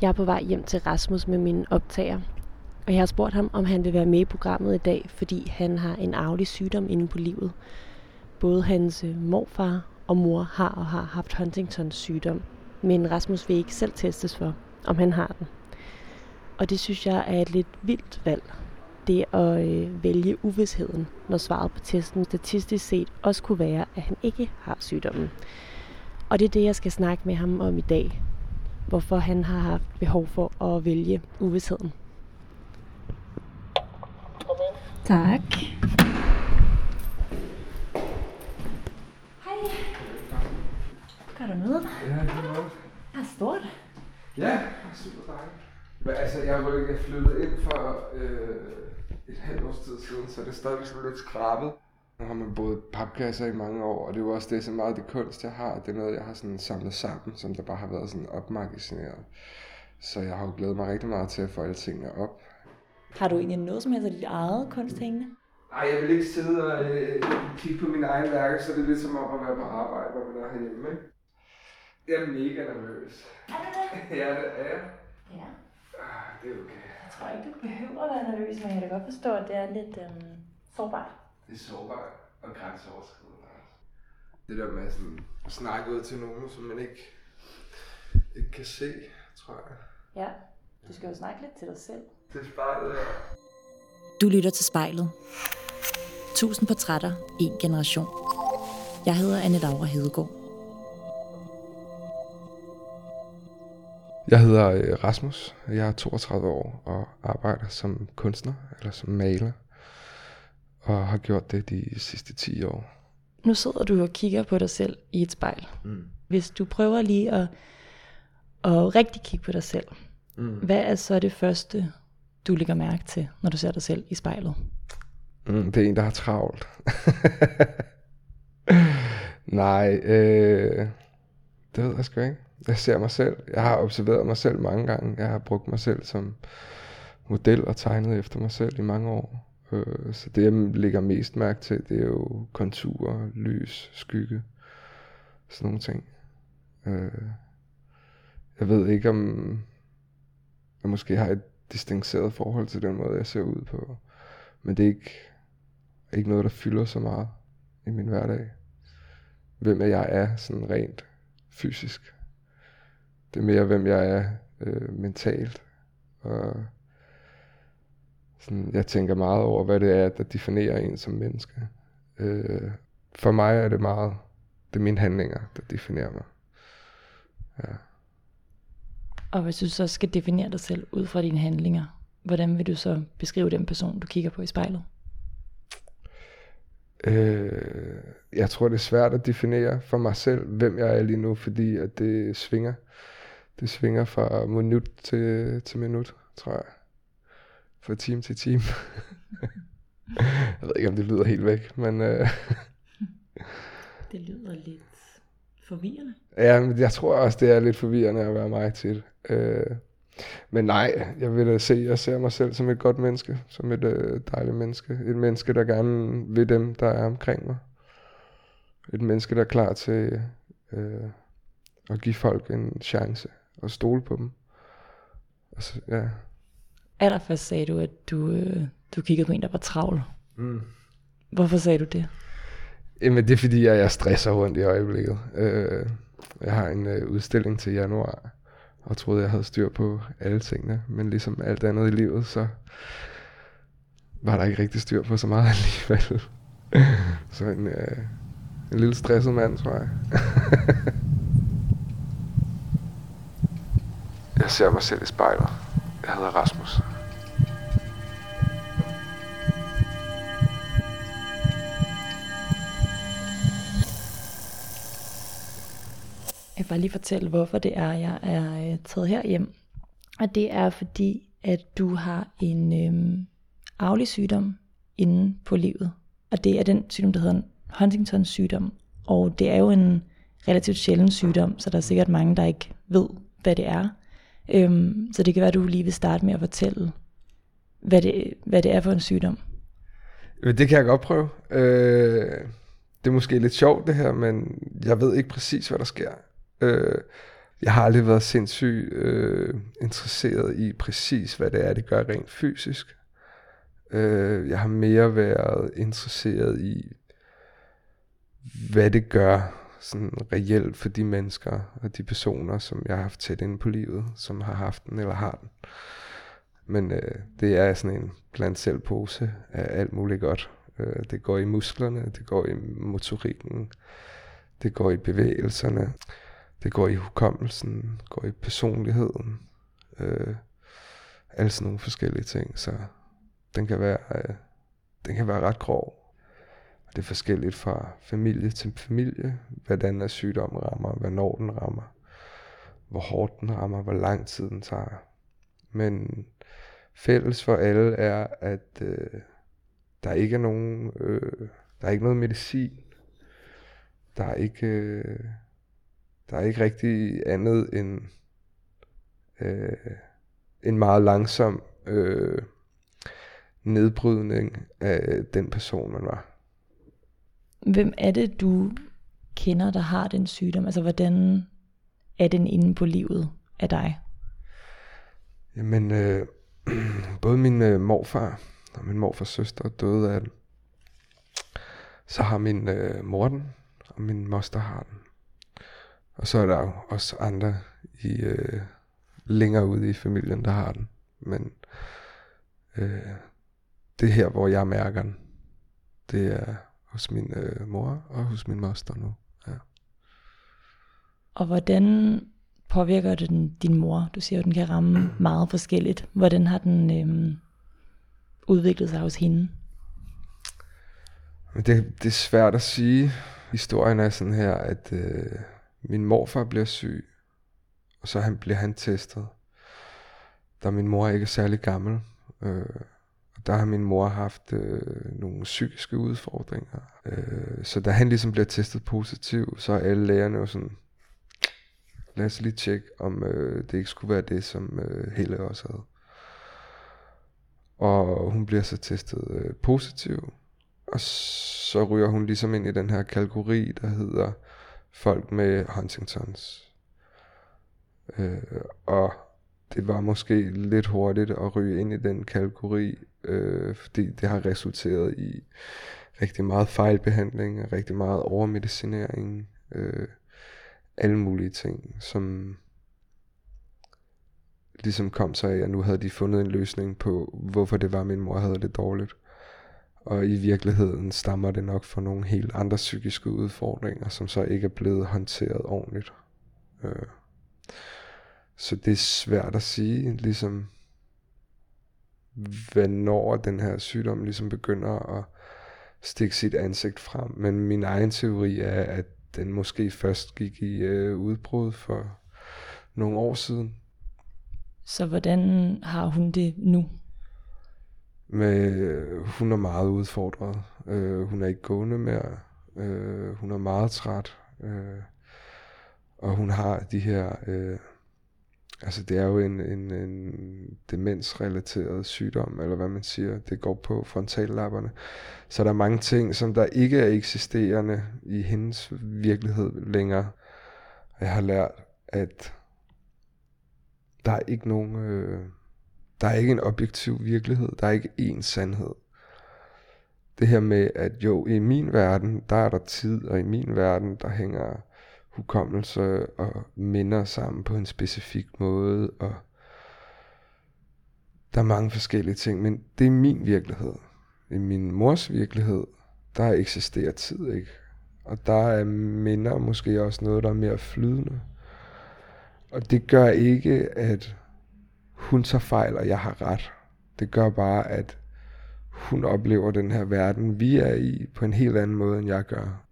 Jeg er på vej hjem til Rasmus med min optager, og jeg har spurgt ham, om han vil være med i programmet i dag, fordi han har en arvelig sygdom inde på livet. Både hans øh, morfar og mor har og har haft Huntingtons sygdom, men Rasmus vil ikke selv testes for, om han har den. Og det synes jeg er et lidt vildt valg. Det at øh, vælge uvidsheden, når svaret på testen statistisk set også kunne være, at han ikke har sygdommen. Og det er det, jeg skal snakke med ham om i dag. Hvorfor han har haft behov for at vælge uvidsheden. Tak. Hej. Gør du noget? Ja, det er godt. Er stort. Ja, super dejligt. Men altså, jeg var ikke flyttet ind for øh, et halvt års tid siden, så det er stadigvæk sådan lidt skrabet. Nu har man både papkasser i mange år, og det er jo også det, så meget af det kunst, jeg har, det er noget, jeg har sådan samlet sammen, som der bare har været sådan opmagasineret. Så jeg har jo glædet mig rigtig meget til at få alle tingene op. Har du egentlig noget som helst af dit eget kunst hængende? Nej, jeg vil ikke sidde og øh, kigge på mine egne værker, så det er lidt som om at være på arbejde, når man er herhjemme. Ikke? Jeg er mega nervøs. Er du det? Ja, det er jeg. Ja. Ah, det er okay. Jeg tror ikke, du behøver at være nervøs, men jeg kan da godt forstå, at det er lidt øhm, sårbart. Det er sårbart og grænseoverskridende. Det der med sådan at snakke ud til nogen, som man ikke, ikke kan se, tror jeg. Ja, du skal jo snakke lidt til dig selv. Det er spejlet her. Du lytter til spejlet. Tusind portrætter, en generation. Jeg hedder Anne Laura Hedegaard. Jeg hedder øh, Rasmus. Jeg er 32 år og arbejder som kunstner, eller som maler. Og har gjort det de sidste 10 år. Nu sidder du og kigger på dig selv i et spejl. Mm. Hvis du prøver lige at, at rigtig kigge på dig selv, Mm. hvad er så det første, du lægger mærke til, når du ser dig selv i spejlet? Mm, det er en, der har travlt. Nej, øh, det ved jeg sgu ikke. Jeg ser mig selv. Jeg har observeret mig selv mange gange. Jeg har brugt mig selv som model og tegnet efter mig selv i mange år. Øh, så det, jeg lægger mest mærke til, det er jo konturer, lys, skygge. Sådan nogle ting. Øh, jeg ved ikke, om jeg måske har et distanceret forhold til den måde, jeg ser ud på. Men det er ikke, ikke noget, der fylder så meget i min hverdag. Hvem jeg er sådan rent fysisk. Det er mere, hvem jeg er øh, mentalt. Og sådan, jeg tænker meget over, hvad det er, der definerer en som menneske. Øh, for mig er det meget, det er mine handlinger, der definerer mig. Ja. Og hvis du så skal definere dig selv ud fra dine handlinger, hvordan vil du så beskrive den person, du kigger på i spejlet? Øh, jeg tror, det er svært at definere for mig selv, hvem jeg er lige nu, fordi at det svinger. Det svinger fra minut til, til minut, tror jeg. Fra time til time. jeg ved ikke, om det lyder helt væk, men øh, Det lyder lidt forvirrende. ja, men jeg tror også, det er lidt forvirrende at være mig til. Øh, men nej, jeg vil da se, jeg ser mig selv som et godt menneske, som et øh, dejligt menneske. Et menneske, der gerne vil dem, der er omkring mig. Et menneske, der er klar til øh, at give folk en chance og stole på dem. Og så, ja. Allerførst sagde du, at du, øh, du kiggede på en, der var travl. Mm. Hvorfor sagde du det? Jamen, det er fordi, jeg, jeg stresser rundt i øjeblikket. Øh, jeg har en øh, udstilling til januar, og troede, jeg havde styr på alle tingene. Men ligesom alt andet i livet, så var der ikke rigtig styr på så meget alligevel. så en, øh, en lille stresset mand, tror jeg. jeg ser mig selv i spejlet. Jeg hedder Rasmus. Kan bare lige fortælle, hvorfor det er, jeg er øh, taget herhjem. Og det er fordi, at du har en øh, arvelig sygdom inde på livet. Og det er den sygdom, der hedder Huntingtons sygdom. Og det er jo en relativt sjælden sygdom, så der er sikkert mange, der ikke ved, hvad det er. Øhm, så det kan være, at du lige vil starte med at fortælle, hvad det, hvad det er for en sygdom. Øh, det kan jeg godt prøve. Øh, det er måske lidt sjovt det her, men jeg ved ikke præcis, hvad der sker. Øh, jeg har aldrig været sindssygt øh, interesseret i præcis, hvad det er, det gør rent fysisk. Øh, jeg har mere været interesseret i, hvad det gør sådan reelt for de mennesker og de personer, som jeg har haft tæt inde på livet, som har haft den eller har den. Men øh, det er sådan en blandt selv pose af alt muligt godt. Øh, det går i musklerne, det går i motorikken, det går i bevægelserne, det går i hukommelsen, går i personligheden. Øh, alle sådan nogle forskellige ting, så den kan være, øh, den kan være ret grov. Det er forskelligt fra familie til familie, hvordan er sygdommen rammer, hvornår den rammer, hvor hårdt den rammer, hvor lang tid den tager. Men fælles for alle er, at øh, der ikke er nogen, øh, der er ikke noget medicin. Der er ikke, øh, der er ikke rigtig andet end øh, en meget langsom øh, nedbrydning af den person, man var. Hvem er det, du kender, der har den sygdom? Altså, hvordan er den inde på livet af dig? Jamen, øh, både min øh, morfar og min morfars søster døde af den. Så har min øh, mor den, og min moster har den. Og så er der jo også andre i øh, længere ude i familien, der har den. Men øh, det er her, hvor jeg mærker den. Det er hos min øh, mor og hos min moster nu. Ja. Og hvordan påvirker det den, din mor? Du siger at den kan ramme meget forskelligt. Hvordan har den øh, udviklet sig hos hende? Det, det er svært at sige. Historien er sådan her, at øh, min morfar bliver syg, og så han, bliver han testet. Da min mor ikke er særlig gammel. Øh, der har min mor haft øh, nogle psykiske udfordringer. Øh, så da han ligesom bliver testet positiv, så er alle lægerne jo sådan, lad os lige tjekke, om øh, det ikke skulle være det, som øh, Helle også havde. Og hun bliver så testet øh, positiv, og så ryger hun ligesom ind i den her kategori, der hedder folk med Huntingtons. Øh, og det var måske lidt hurtigt at ryge ind i den kategori, øh, fordi det har resulteret i rigtig meget fejlbehandling rigtig meget overmedicinering. Øh, alle mulige ting, som ligesom kom sig af, at nu havde de fundet en løsning på, hvorfor det var, at min mor havde det dårligt. Og i virkeligheden stammer det nok fra nogle helt andre psykiske udfordringer, som så ikke er blevet håndteret ordentligt. Øh. Så det er svært at sige, ligesom, hvornår den her sygdom ligesom begynder at stikke sit ansigt frem. Men min egen teori er, at den måske først gik i øh, udbrud for nogle år siden. Så hvordan har hun det nu? Med, øh, hun er meget udfordret. Øh, hun er ikke gående mere. Øh, hun er meget træt. Øh, og hun har de her... Øh, altså det er jo en, en, en demensrelateret sygdom, eller hvad man siger. Det går på frontallapperne. Så der er mange ting, som der ikke er eksisterende i hendes virkelighed længere. Jeg har lært, at der er ikke nogen... Øh, der er ikke en objektiv virkelighed. Der er ikke én sandhed. Det her med, at jo, i min verden, der er der tid, og i min verden, der hænger hukommelse og minder sammen på en specifik måde, og der er mange forskellige ting, men det er min virkelighed. I min mors virkelighed, der eksisterer tid ikke. Og der er minder måske også noget, der er mere flydende. Og det gør ikke, at hun tager fejl, og jeg har ret. Det gør bare, at hun oplever den her verden, vi er i, på en helt anden måde, end jeg gør.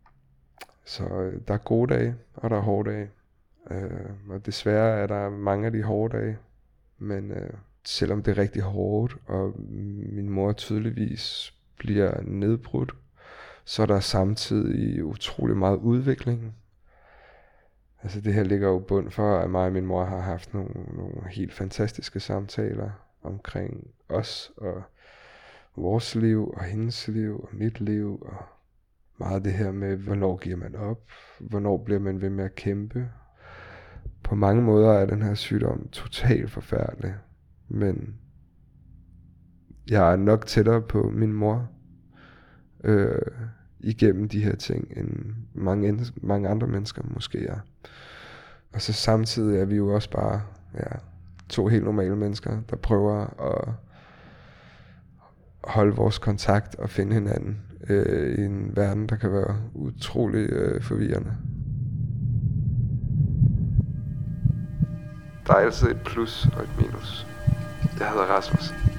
Så øh, der er gode dage, og der er hårde dage. Øh, og desværre er der mange af de hårde dage. Men øh, selvom det er rigtig hårdt, og min mor tydeligvis bliver nedbrudt, så er der samtidig utrolig meget udvikling. Altså det her ligger jo bund for, at mig og min mor har haft nogle, nogle helt fantastiske samtaler omkring os og vores liv og hendes liv og mit liv og meget det her med, hvornår giver man op, hvornår bliver man ved med at kæmpe, på mange måder er den her sygdom totalt forfærdelig. Men jeg er nok tættere på min mor øh, igennem de her ting, end mange, mange andre mennesker måske er. Og så samtidig er vi jo også bare ja, to helt normale mennesker, der prøver at holde vores kontakt og finde hinanden øh, i en verden, der kan være utrolig øh, forvirrende. Der er altid et plus og et minus. Jeg hedder Rasmus.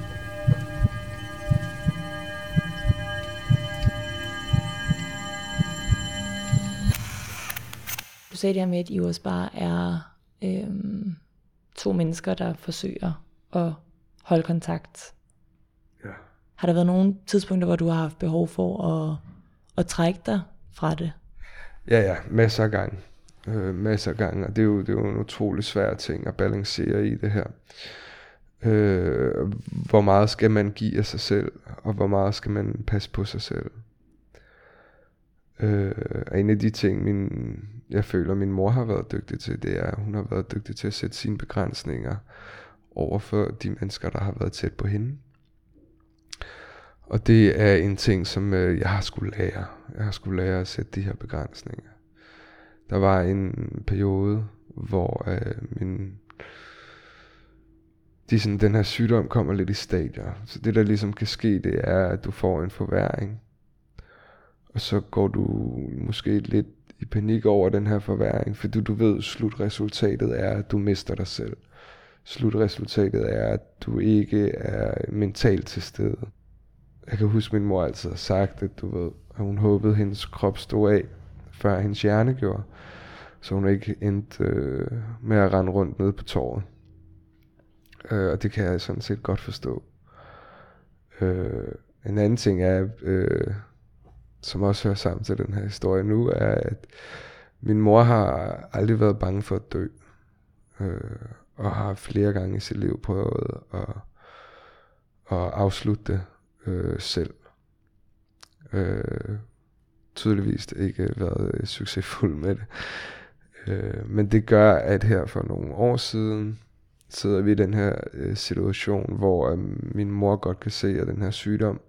Med, at I også bare er øhm, to mennesker, der forsøger at holde kontakt. Ja. Har der været nogle tidspunkter, hvor du har haft behov for at, at trække dig fra det? Ja, ja, masser af gange. Øh, masser af gange, og det er, jo, det er jo en utrolig svær ting at balancere i det her. Øh, hvor meget skal man give af sig selv, og hvor meget skal man passe på sig selv. Øh, og en af de ting, min, jeg føler, min mor har været dygtig til, det er, at hun har været dygtig til at sætte sine begrænsninger over for de mennesker, der har været tæt på hende. Og det er en ting, som øh, jeg har skulle lære. Jeg har skulle lære at sætte de her begrænsninger. Der var en periode, hvor øh, min de sådan, den her sygdom kommer lidt i stadier. Så det der ligesom kan ske, det er, at du får en forværing. Og så går du måske lidt i panik over den her forværing, fordi du ved, slutresultatet er, at du mister dig selv. Slutresultatet er, at du ikke er mentalt til stede. Jeg kan huske, at min mor altid har sagt, at du ved, at hun håbede, at hendes krop stod af, før hendes hjerne gjorde. Så hun ikke endte øh, med at rende rundt nede på torvet. Øh, og det kan jeg sådan set godt forstå. Øh, en anden ting er, øh, som også hører sammen til den her historie nu, er, at min mor har aldrig været bange for at dø. Øh, og har flere gange i sit liv prøvet at, at afslutte det øh, selv. Øh, tydeligvis ikke været succesfuld med det. Øh, men det gør, at her for nogle år siden, sidder vi i den her øh, situation, hvor øh, min mor godt kan se, at den her sygdom,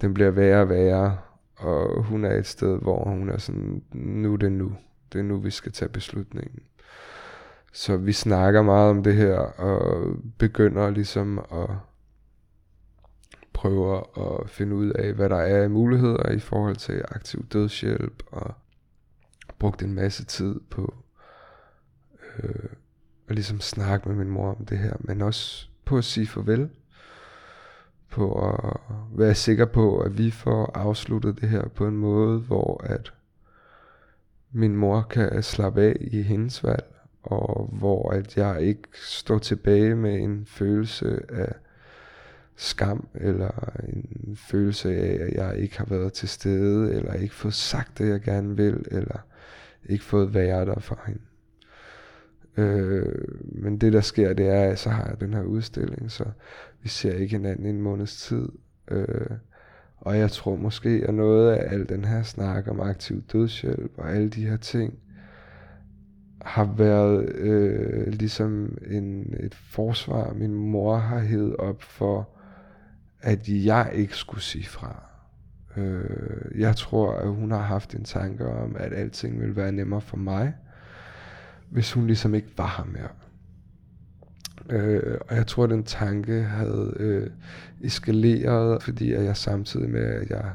den bliver værre og værre, og hun er et sted, hvor hun er sådan, nu er det nu. Det er nu, vi skal tage beslutningen. Så vi snakker meget om det her, og begynder ligesom at prøve at finde ud af, hvad der er af muligheder i forhold til aktiv dødshjælp, og brugt en masse tid på øh, at ligesom snakke med min mor om det her, men også på at sige farvel, på at være sikker på, at vi får afsluttet det her på en måde, hvor at min mor kan slappe af i hendes valg, og hvor at jeg ikke står tilbage med en følelse af skam, eller en følelse af, at jeg ikke har været til stede, eller ikke fået sagt det, jeg gerne vil, eller ikke fået været der for hende. Øh, men det der sker, det er, at så har jeg den her udstilling, så vi ser ikke hinanden i en måneds tid. Øh, og jeg tror måske, at noget af al den her snak om aktiv dødshjælp og alle de her ting, har været øh, ligesom en, et forsvar, min mor har hævet op for, at jeg ikke skulle sige fra. Øh, jeg tror, at hun har haft en tanke om, at alting ville være nemmere for mig, hvis hun ligesom ikke var her mere. Øh, og jeg tror, at den tanke havde øh, eskaleret, fordi at jeg samtidig med, at jeg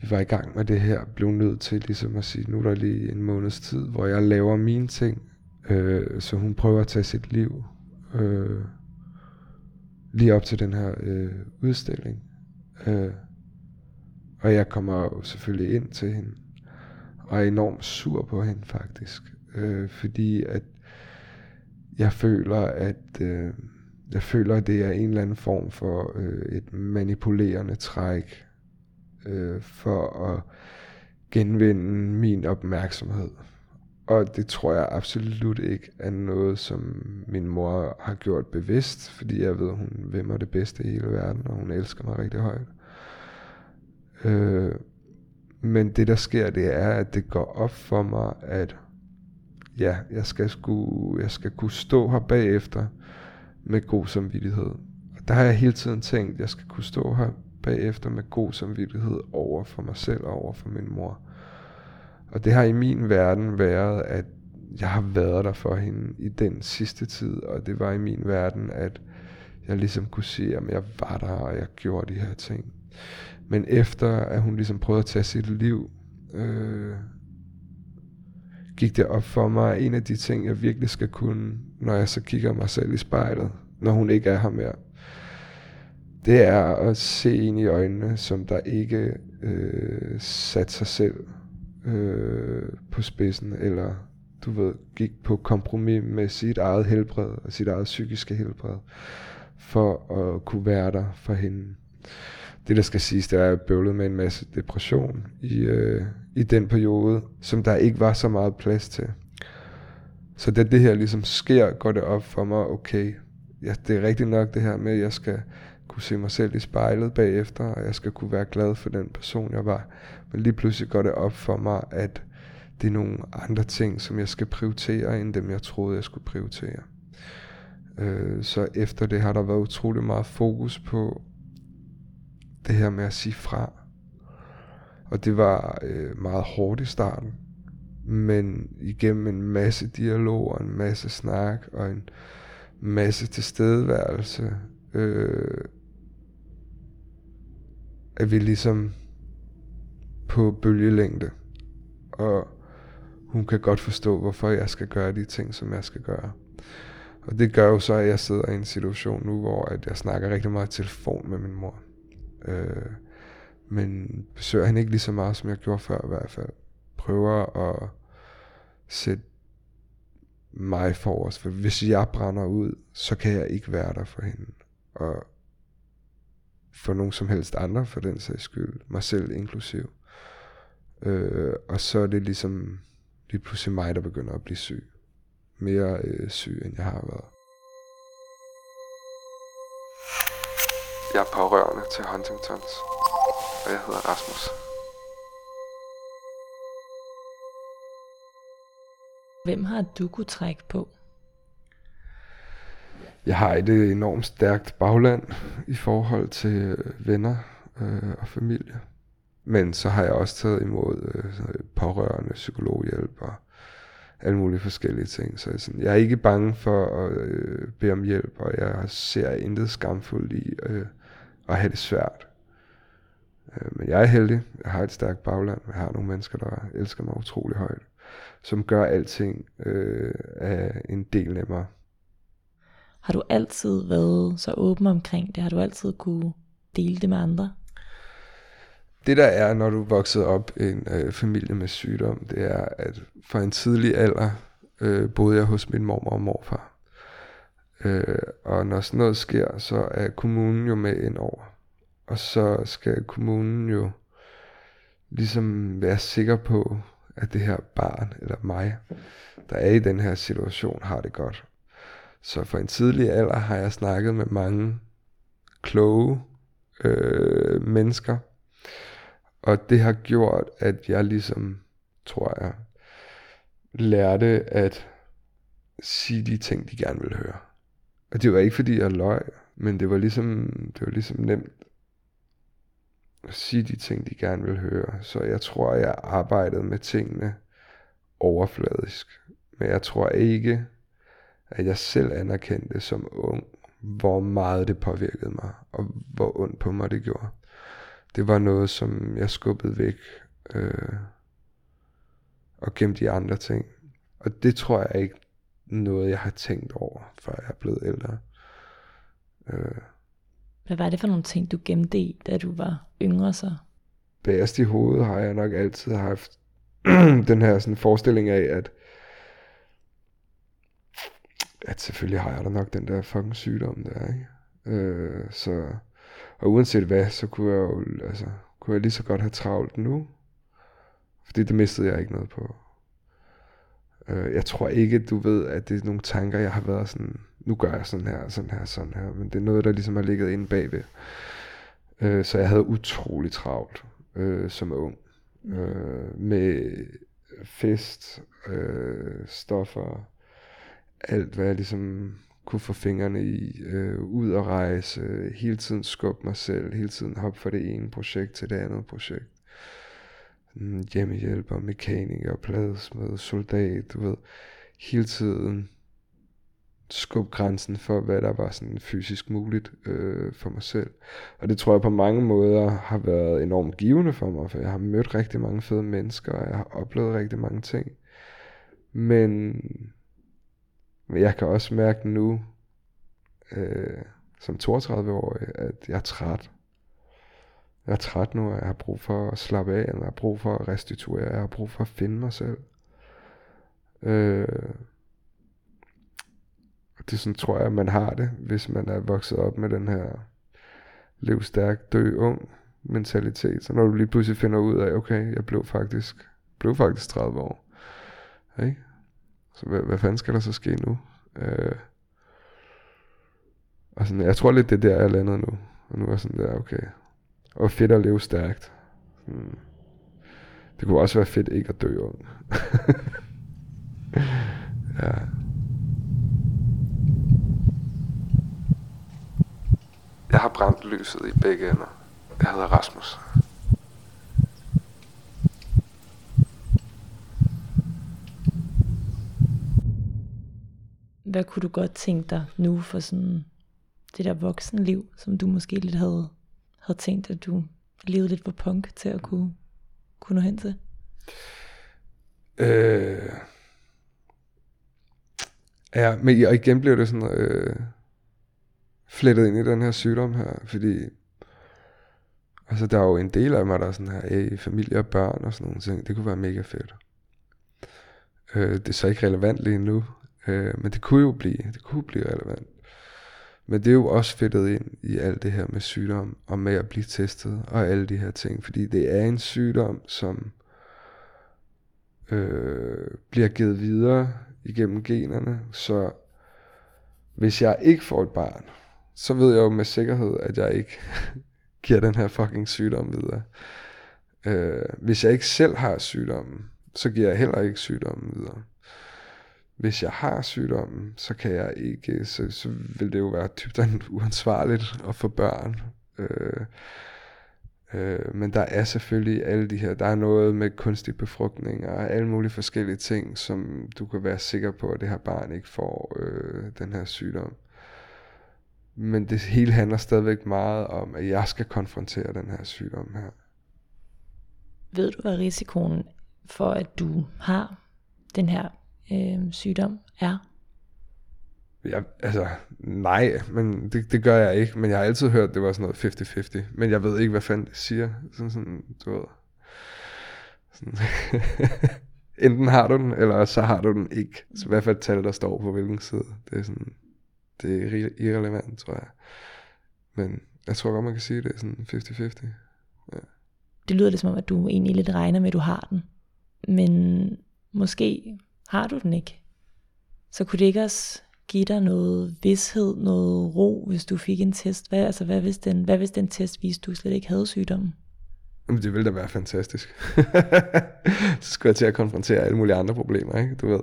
vi var i gang med det her, blev nødt til ligesom at sige, nu er der lige en måneds tid, hvor jeg laver mine ting, øh, så hun prøver at tage sit liv øh, lige op til den her øh, udstilling. Øh, og jeg kommer jo selvfølgelig ind til hende, og er enormt sur på hende faktisk øh, fordi at jeg føler, at øh, jeg føler, at det er en eller anden form for øh, et manipulerende træk øh, for at genvinde min opmærksomhed. Og det tror jeg absolut ikke er noget, som min mor har gjort bevidst, fordi jeg ved, hun vil mig det bedste i hele verden, og hun elsker mig rigtig højt. Øh, men det der sker, det er, at det går op for mig, at ja, jeg skal, sku, jeg skal kunne stå her bagefter med god samvittighed. Og der har jeg hele tiden tænkt, at jeg skal kunne stå her bagefter med god samvittighed over for mig selv og over for min mor. Og det har i min verden været, at jeg har været der for hende i den sidste tid, og det var i min verden, at jeg ligesom kunne sige, at jeg var der, og jeg gjorde de her ting. Men efter at hun ligesom prøvede at tage sit liv, øh, gik det op for mig, at en af de ting, jeg virkelig skal kunne, når jeg så kigger mig selv i spejlet, når hun ikke er her mere, det er at se en i øjnene, som der ikke øh, satte sig selv øh, på spidsen, eller du ved, gik på kompromis med sit eget helbred og sit eget psykiske helbred, for at kunne være der for hende. Det der skal siges, det er, at jeg bøvlede med en masse depression i, øh, i den periode, som der ikke var så meget plads til. Så da det her ligesom sker, går det op for mig, okay, ja, det er rigtigt nok det her med, at jeg skal kunne se mig selv i spejlet bagefter, og jeg skal kunne være glad for den person, jeg var. Men lige pludselig går det op for mig, at det er nogle andre ting, som jeg skal prioritere, end dem jeg troede, jeg skulle prioritere. Øh, så efter det har der været utrolig meget fokus på det her med at sige fra. Og det var øh, meget hårdt i starten. Men igennem en masse dialog og en masse snak og en masse tilstedeværelse, øh, er vi ligesom på bølgelængde. Og hun kan godt forstå, hvorfor jeg skal gøre de ting, som jeg skal gøre. Og det gør jo så, at jeg sidder i en situation nu, hvor at jeg snakker rigtig meget i telefon med min mor. Øh, men besøger han ikke lige så meget, som jeg gjorde før i hvert fald. Prøver at sætte mig for os. For hvis jeg brænder ud, så kan jeg ikke være der for hende. Og for nogen som helst andre, for den sags skyld. Mig selv inklusiv. Øh, og så er det ligesom lige pludselig mig, der begynder at blive syg. Mere øh, syg, end jeg har været. Jeg er pårørende til Huntingtons, og jeg hedder Rasmus. Hvem har du kunne trække på? Jeg har et øh, enormt stærkt bagland i forhold til øh, venner øh, og familie. Men så har jeg også taget imod øh, pårørende, psykologhjælp og alle mulige forskellige ting. Så jeg, sådan, jeg er ikke bange for at øh, bede om hjælp, og jeg ser intet skamfuldt i øh, at have det svært. Øh, men jeg er heldig. Jeg har et stærkt bagland. Jeg har nogle mennesker, der elsker mig utrolig højt. Som gør alting øh, af en del nemmere. Har du altid været så åben omkring det? Har du altid kunne dele det med andre? Det der er, når du vokset op i en øh, familie med sygdom, det er, at fra en tidlig alder øh, boede jeg hos min mormor og morfar. Øh, og når sådan noget sker, så er kommunen jo med ind over. Og så skal kommunen jo ligesom være sikker på, at det her barn, eller mig, der er i den her situation, har det godt. Så for en tidlig alder har jeg snakket med mange kloge øh, mennesker, og det har gjort, at jeg ligesom, tror jeg, lærte at sige de ting, de gerne vil høre. Og det var ikke fordi jeg løg, men det var ligesom, det var ligesom nemt at sige de ting, de gerne ville høre. Så jeg tror, jeg arbejdede med tingene overfladisk. Men jeg tror ikke, at jeg selv anerkendte som ung, hvor meget det påvirkede mig, og hvor ondt på mig det gjorde det var noget, som jeg skubbede væk øh, og gemte de andre ting. Og det tror jeg ikke noget, jeg har tænkt over, før jeg er blevet ældre. Øh. Hvad var det for nogle ting, du gemte i, da du var yngre så? Bagerst i hovedet har jeg nok altid haft den her sådan forestilling af, at at selvfølgelig har jeg da nok den der fucking sygdom der, ikke? Øh, så og uanset hvad, så kunne jeg jo, altså, kunne jeg lige så godt have travlt nu. Fordi det mistede jeg ikke noget på. Uh, jeg tror ikke, du ved, at det er nogle tanker, jeg har været sådan, nu gør jeg sådan her, sådan her, sådan her. Men det er noget, der ligesom har ligget inde bagved. Uh, så jeg havde utrolig travlt uh, som ung. Uh, med fest, øh, stoffer, alt hvad jeg ligesom kunne få fingrene i, øh, ud og rejse, øh, hele tiden skubbe mig selv, hele tiden hoppe fra det ene projekt til det andet projekt. Mm, hjemmehjælper, mekaniker, pladesmed, soldat, du ved, hele tiden skubbe grænsen for, hvad der var sådan fysisk muligt øh, for mig selv. Og det tror jeg på mange måder har været enormt givende for mig, for jeg har mødt rigtig mange fede mennesker, og jeg har oplevet rigtig mange ting. Men, men jeg kan også mærke nu, øh, som 32-årig, at jeg er træt. Jeg er træt nu, og jeg har brug for at slappe af, jeg har brug for at restituere, jeg har brug for at finde mig selv. Øh, det sådan tror jeg, man har det, hvis man er vokset op med den her lev stærk, dø ung mentalitet. Så når du lige pludselig finder ud af, okay, jeg blev faktisk, blev faktisk 30 år. Ikke? Så hvad, hvad fanden skal der så ske nu? Øh, og sådan, jeg tror lidt, det er der, jeg landet nu. Og nu er sådan der, okay. Og fedt at leve stærkt. Hmm. Det kunne også være fedt ikke at dø ung. ja. Jeg har brændt lyset i begge ender. Jeg hedder Rasmus. Hvad kunne du godt tænke dig nu for sådan det der voksenliv, som du måske lidt havde, havde tænkt, at du levede lidt for punk til at kunne, kunne nå hen til? Øh, ja, men og igen blev det sådan, øh, flettet ind i den her sygdom her, fordi altså der er jo en del af mig, der er sådan her, hey, familie og børn og sådan nogle ting, det kunne være mega fedt. Øh, det er så ikke relevant lige nu, øh, men det kunne jo blive, det kunne blive relevant. Men det er jo også fedtet ind i alt det her med sygdom, og med at blive testet, og alle de her ting, fordi det er en sygdom, som øh, bliver givet videre igennem generne, så hvis jeg ikke får et barn, så ved jeg jo med sikkerhed, at jeg ikke giver den her fucking sygdom videre. Øh, hvis jeg ikke selv har sygdommen, så giver jeg heller ikke sygdommen videre. Hvis jeg har sygdommen, så kan jeg ikke, så, så vil det jo være dybt uansvarligt at få børn. Øh, øh, men der er selvfølgelig alle de her, der er noget med kunstig befrugtning og alle mulige forskellige ting, som du kan være sikker på, at det her barn ikke får øh, den her sygdom. Men det hele handler stadigvæk meget om, at jeg skal konfrontere den her sygdom her. Ved du, hvad risikoen for, at du har den her øh, sygdom er? Ja, altså, nej, men det, det gør jeg ikke. Men jeg har altid hørt, at det var sådan noget 50-50. Men jeg ved ikke, hvad fanden det siger. Sådan, sådan du ved. Sådan. Enten har du den, eller så har du den ikke. Så hvad for et tal, der står på hvilken side. Det er sådan, det er irrelevant, tror jeg. Men jeg tror godt, man kan sige, det er sådan 50-50. Ja. Det lyder lidt som om, at du egentlig lidt regner med, at du har den. Men måske har du den ikke. Så kunne det ikke også give dig noget vidshed, noget ro, hvis du fik en test? Hvad, altså, hvad, hvis, den, hvad hvis den test viste, du slet ikke havde sygdommen? Jamen, det ville da være fantastisk. så skulle jeg til at konfrontere alle mulige andre problemer, ikke? Du ved.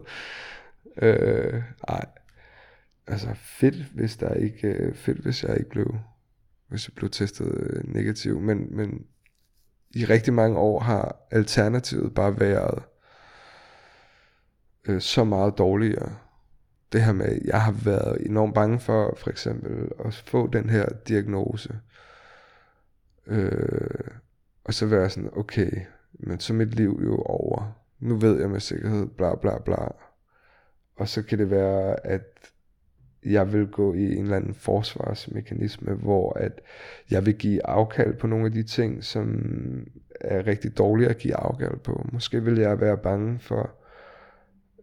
Øh, ej, altså fedt, hvis der ikke, øh, fedt, hvis jeg ikke blev, hvis jeg blev testet øh, negativ, men, men i rigtig mange år har alternativet bare været øh, så meget dårligere. Det her med, jeg har været enormt bange for, for eksempel, at få den her diagnose. Øh, og så være sådan, okay, men så er mit liv jo over. Nu ved jeg med sikkerhed, bla bla bla. Og så kan det være, at jeg vil gå i en eller anden forsvarsmekanisme, hvor at jeg vil give afkald på nogle af de ting, som er rigtig dårlige at give afkald på. Måske vil jeg være bange for,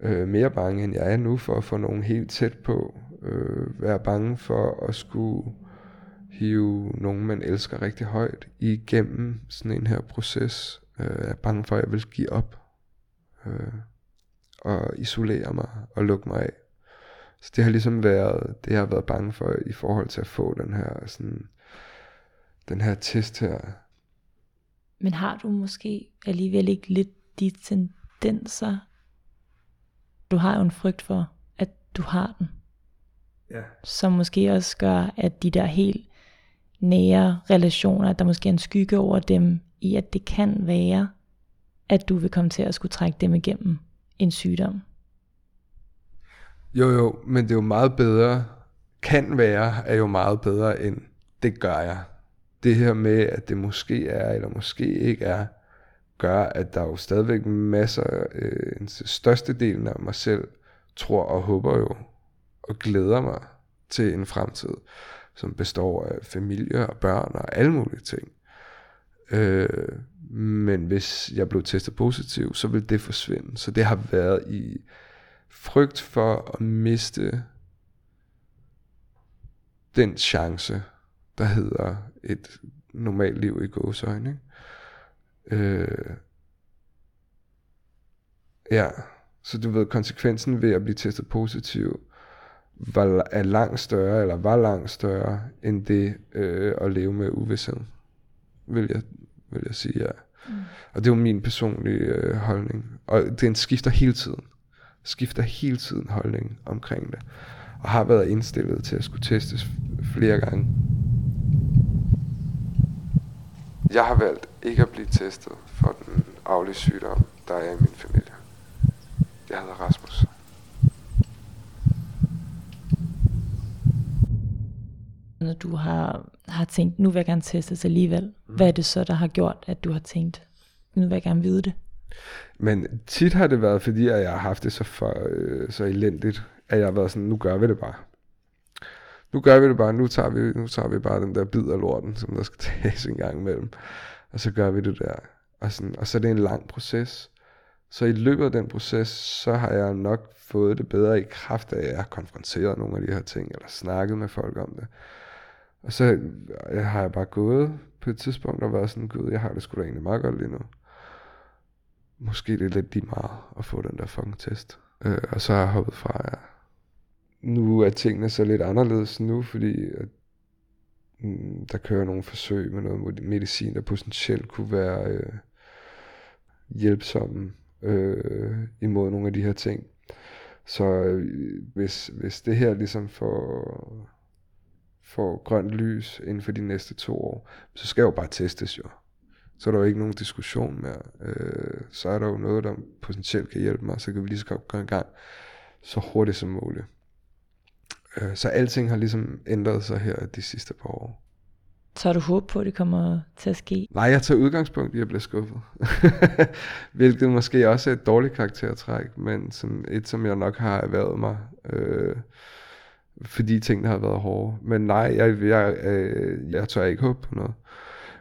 øh, mere bange end jeg er nu, for at få nogen helt tæt på. Øh, være bange for at skulle hive nogen, man elsker rigtig højt, igennem sådan en her proces. Øh, jeg er bange for, at jeg vil give op. Øh, og isolere mig og lukke mig af. Så det har ligesom været, det jeg har været bange for i forhold til at få den her sådan, den her test her. Men har du måske alligevel ikke lidt de tendenser. Du har jo en frygt for, at du har den. Ja. Som måske også gør, at de der helt nære relationer, at der måske er en skygge over dem, i at det kan være, at du vil komme til at skulle trække dem igennem en sygdom. Jo, jo, men det er jo meget bedre, kan være, er jo meget bedre end det gør jeg. Det her med, at det måske er, eller måske ikke er, gør, at der er jo stadigvæk masser, øh, en største del af mig selv, tror og håber jo, og glæder mig til en fremtid, som består af familie og børn og alle mulige ting. Øh, men hvis jeg blev testet positiv, så vil det forsvinde. Så det har været i frygt for at miste den chance, der hedder et normalt liv i gåsøjne. Ikke? Øh, ja, så du ved, konsekvensen ved at blive testet positiv var, er langt større, eller var langt større, end det øh, at leve med uvidshed, vil jeg, vil jeg sige, ja. Mm. Og det er jo min personlige øh, holdning. Og den skifter hele tiden. Skifter hele tiden holdning omkring det. Og har været indstillet til at skulle testes flere gange. Jeg har valgt ikke at blive testet for den aflige sygdom, der er i min familie. Jeg hedder Rasmus. Når du har, har tænkt, nu vil jeg gerne testes alligevel, mm. hvad er det så, der har gjort, at du har tænkt, nu vil jeg gerne vide det? Men tit har det været, fordi at jeg har haft det så, for, øh, så elendigt, at jeg har været sådan, nu gør vi det bare. Nu gør vi det bare, nu tager vi, nu tager vi bare den der bid af lorten, som der skal tages en gang imellem. Og så gør vi det der. Og, sådan, og så er det en lang proces. Så i løbet af den proces, så har jeg nok fået det bedre i kraft af, at jeg har konfronteret nogle af de her ting, eller snakket med folk om det. Og så har jeg bare gået på et tidspunkt og været sådan, gud, jeg har det sgu da egentlig meget godt lige nu. Måske det er lidt lige meget at få den der fucking test. Øh, og så har jeg hoppet fra, ja. Nu er tingene så lidt anderledes nu, fordi at, mm, der kører nogle forsøg med noget medicin, der potentielt kunne være øh, hjælpsomme øh, imod nogle af de her ting. Så øh, hvis, hvis det her ligesom får, får grønt lys inden for de næste to år, så skal jeg jo bare testes jo. Så er der jo ikke nogen diskussion mere. Øh, så er der jo noget, der potentielt kan hjælpe mig, så kan vi lige så godt gå i gang så hurtigt som muligt. Øh, så alting har ligesom ændret sig her de sidste par år. Så har du håb på, at det kommer til at ske? Nej, jeg tager udgangspunkt i at blive skuffet. Hvilket måske også er et dårligt karaktertræk, men som et, som jeg nok har erhvervet mig. Øh, fordi tingene har været hårde. Men nej, jeg, jeg, øh, jeg tør ikke håbe på noget.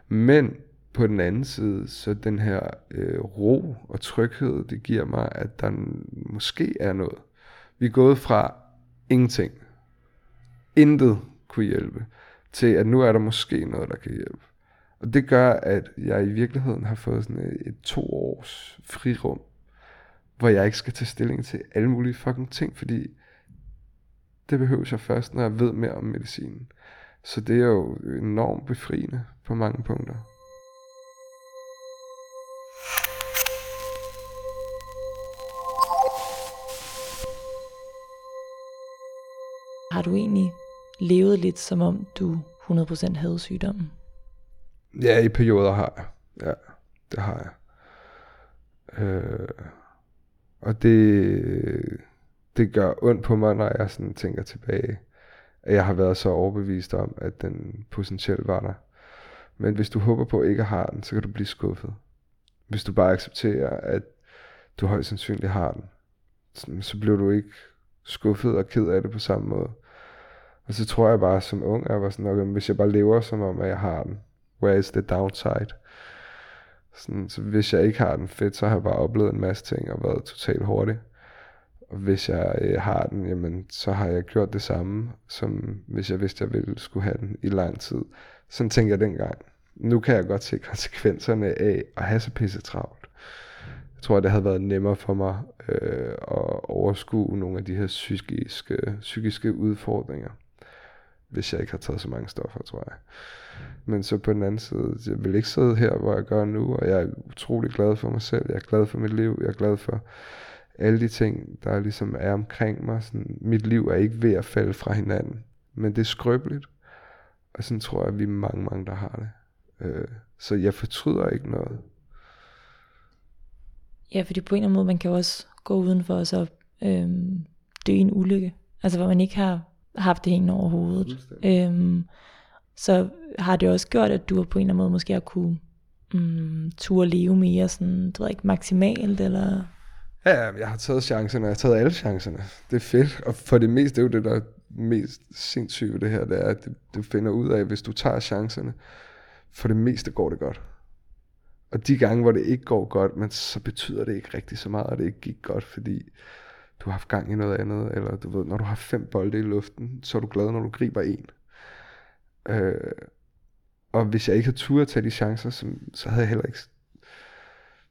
Men på den anden side, så den her øh, ro og tryghed, det giver mig, at der måske er noget. Vi er gået fra ingenting. Intet kunne hjælpe til at nu er der måske noget, der kan hjælpe. Og det gør, at jeg i virkeligheden har fået sådan et, et to års frirum, hvor jeg ikke skal tage stilling til alle mulige fucking ting, fordi det behøver jeg først, når jeg ved mere om medicinen. Så det er jo enormt befriende på mange punkter. Har du egentlig levet lidt som om du 100% havde sygdommen? Ja, i perioder har jeg. Ja, det har jeg. Øh, og det, det gør ondt på mig, når jeg sådan tænker tilbage, at jeg har været så overbevist om, at den potentielt var der. Men hvis du håber på at ikke have den, så kan du blive skuffet. Hvis du bare accepterer, at du højst sandsynligt har den, så bliver du ikke skuffet og ked af det på samme måde. Og så tror jeg bare som ung, jeg var sådan, okay, hvis jeg bare lever som om, at jeg har den, where is the downside? Sådan, så hvis jeg ikke har den fedt, så har jeg bare oplevet en masse ting og været totalt hurtig. Og hvis jeg øh, har den, jamen, så har jeg gjort det samme, som hvis jeg vidste, jeg ville skulle have den i lang tid. Sådan tænker jeg dengang. Nu kan jeg godt se konsekvenserne af at have så pisse travlt. Jeg tror, det havde været nemmere for mig øh, at overskue nogle af de her psykiske, psykiske udfordringer hvis jeg ikke har taget så mange stoffer, tror jeg. Men så på den anden side, jeg vil ikke sidde her, hvor jeg gør nu, og jeg er utrolig glad for mig selv. Jeg er glad for mit liv. Jeg er glad for alle de ting, der ligesom er omkring mig. Sådan, mit liv er ikke ved at falde fra hinanden, men det er skrøbeligt. Og sådan tror jeg, at vi er mange, mange, der har det. Øh, så jeg fortryder ikke noget. Ja, fordi på en eller anden måde, man kan også gå udenfor og så øh, dø i en ulykke. Altså hvor man ikke har haft det hængende over hovedet. Øhm, så har det også gjort, at du på en eller anden måde måske har kunne mm, turde leve mere sådan, du ved ikke, maksimalt, eller... Ja, jeg har taget chancerne, jeg har taget alle chancerne. Det er fedt, og for det meste, det er jo det, der er mest sindssygt ved det her, det er, at du finder ud af, at hvis du tager chancerne, for det meste går det godt. Og de gange, hvor det ikke går godt, men så betyder det ikke rigtig så meget, at det ikke gik godt, fordi du har haft gang i noget andet, eller du ved, når du har fem bolde i luften, så er du glad, når du griber en. Øh, og hvis jeg ikke havde tur at tage de chancer, så, så havde jeg heller ikke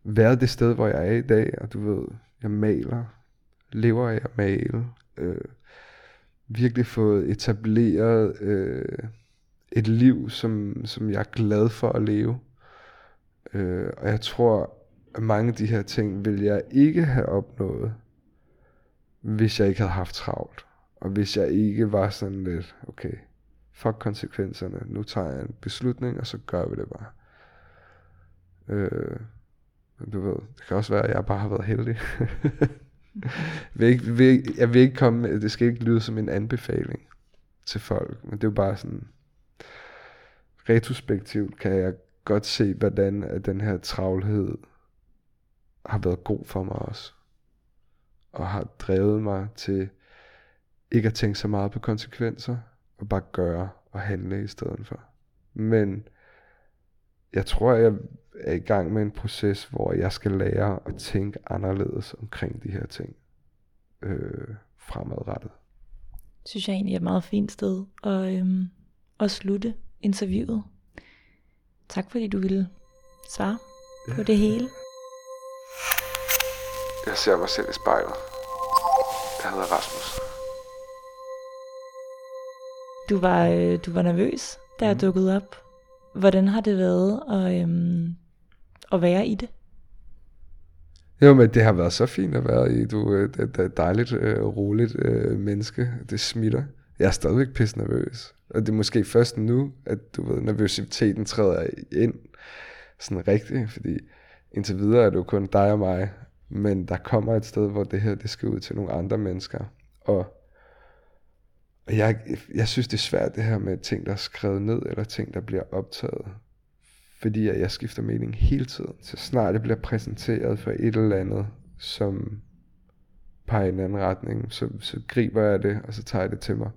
været det sted, hvor jeg er i dag, og du ved, jeg maler, lever af at male, øh, virkelig fået etableret øh, et liv, som, som jeg er glad for at leve. Øh, og jeg tror, at mange af de her ting vil jeg ikke have opnået, hvis jeg ikke havde haft travlt. Og hvis jeg ikke var sådan lidt, okay, fuck konsekvenserne, nu tager jeg en beslutning, og så gør vi det bare. Øh, du ved, det kan også være, at jeg bare har været heldig. vil ikke, vil, jeg vil ikke komme, det skal ikke lyde som en anbefaling til folk, men det er jo bare sådan, retrospektivt kan jeg godt se, hvordan at den her travlhed har været god for mig også. Og har drevet mig til ikke at tænke så meget på konsekvenser, og bare gøre og handle i stedet for. Men jeg tror, jeg er i gang med en proces, hvor jeg skal lære at tænke anderledes omkring de her ting øh, fremadrettet. Synes jeg egentlig er et meget fint sted at, øhm, at slutte interviewet. Tak fordi du ville svare ja. på det hele. Jeg ser mig selv i spejlet. Jeg hedder Rasmus. Du var, øh, du var nervøs, da jeg mm. dukkede op. Hvordan har det været at, øhm, at være i det? Jo, men det har været så fint at være i. Du er et dejligt, øh, roligt øh, menneske. Det smitter. Jeg er stadigvæk pisse nervøs. Og det er måske først nu, at du ved, nervøsiteten træder ind sådan rigtigt, fordi indtil videre er det jo kun dig og mig, men der kommer et sted, hvor det her det skal ud til nogle andre mennesker. Og jeg, jeg synes, det er svært det her med ting, der er skrevet ned, eller ting, der bliver optaget. Fordi jeg skifter mening hele tiden. Så snart det bliver præsenteret for et eller andet, som peger i en anden retning, så, så griber jeg det, og så tager jeg det til mig.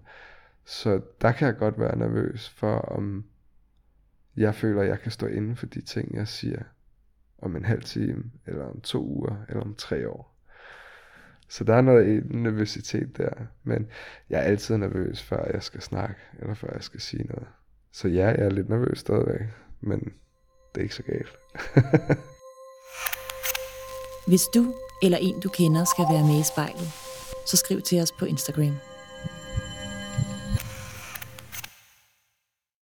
Så der kan jeg godt være nervøs for, om jeg føler, at jeg kan stå inden for de ting, jeg siger om en halv time, eller om to uger, eller om tre år. Så der er noget nervøsitet der. Men jeg er altid nervøs, før jeg skal snakke, eller før jeg skal sige noget. Så ja, jeg er lidt nervøs stadigvæk, men det er ikke så galt. Hvis du eller en du kender skal være med i spejlet, så skriv til os på Instagram.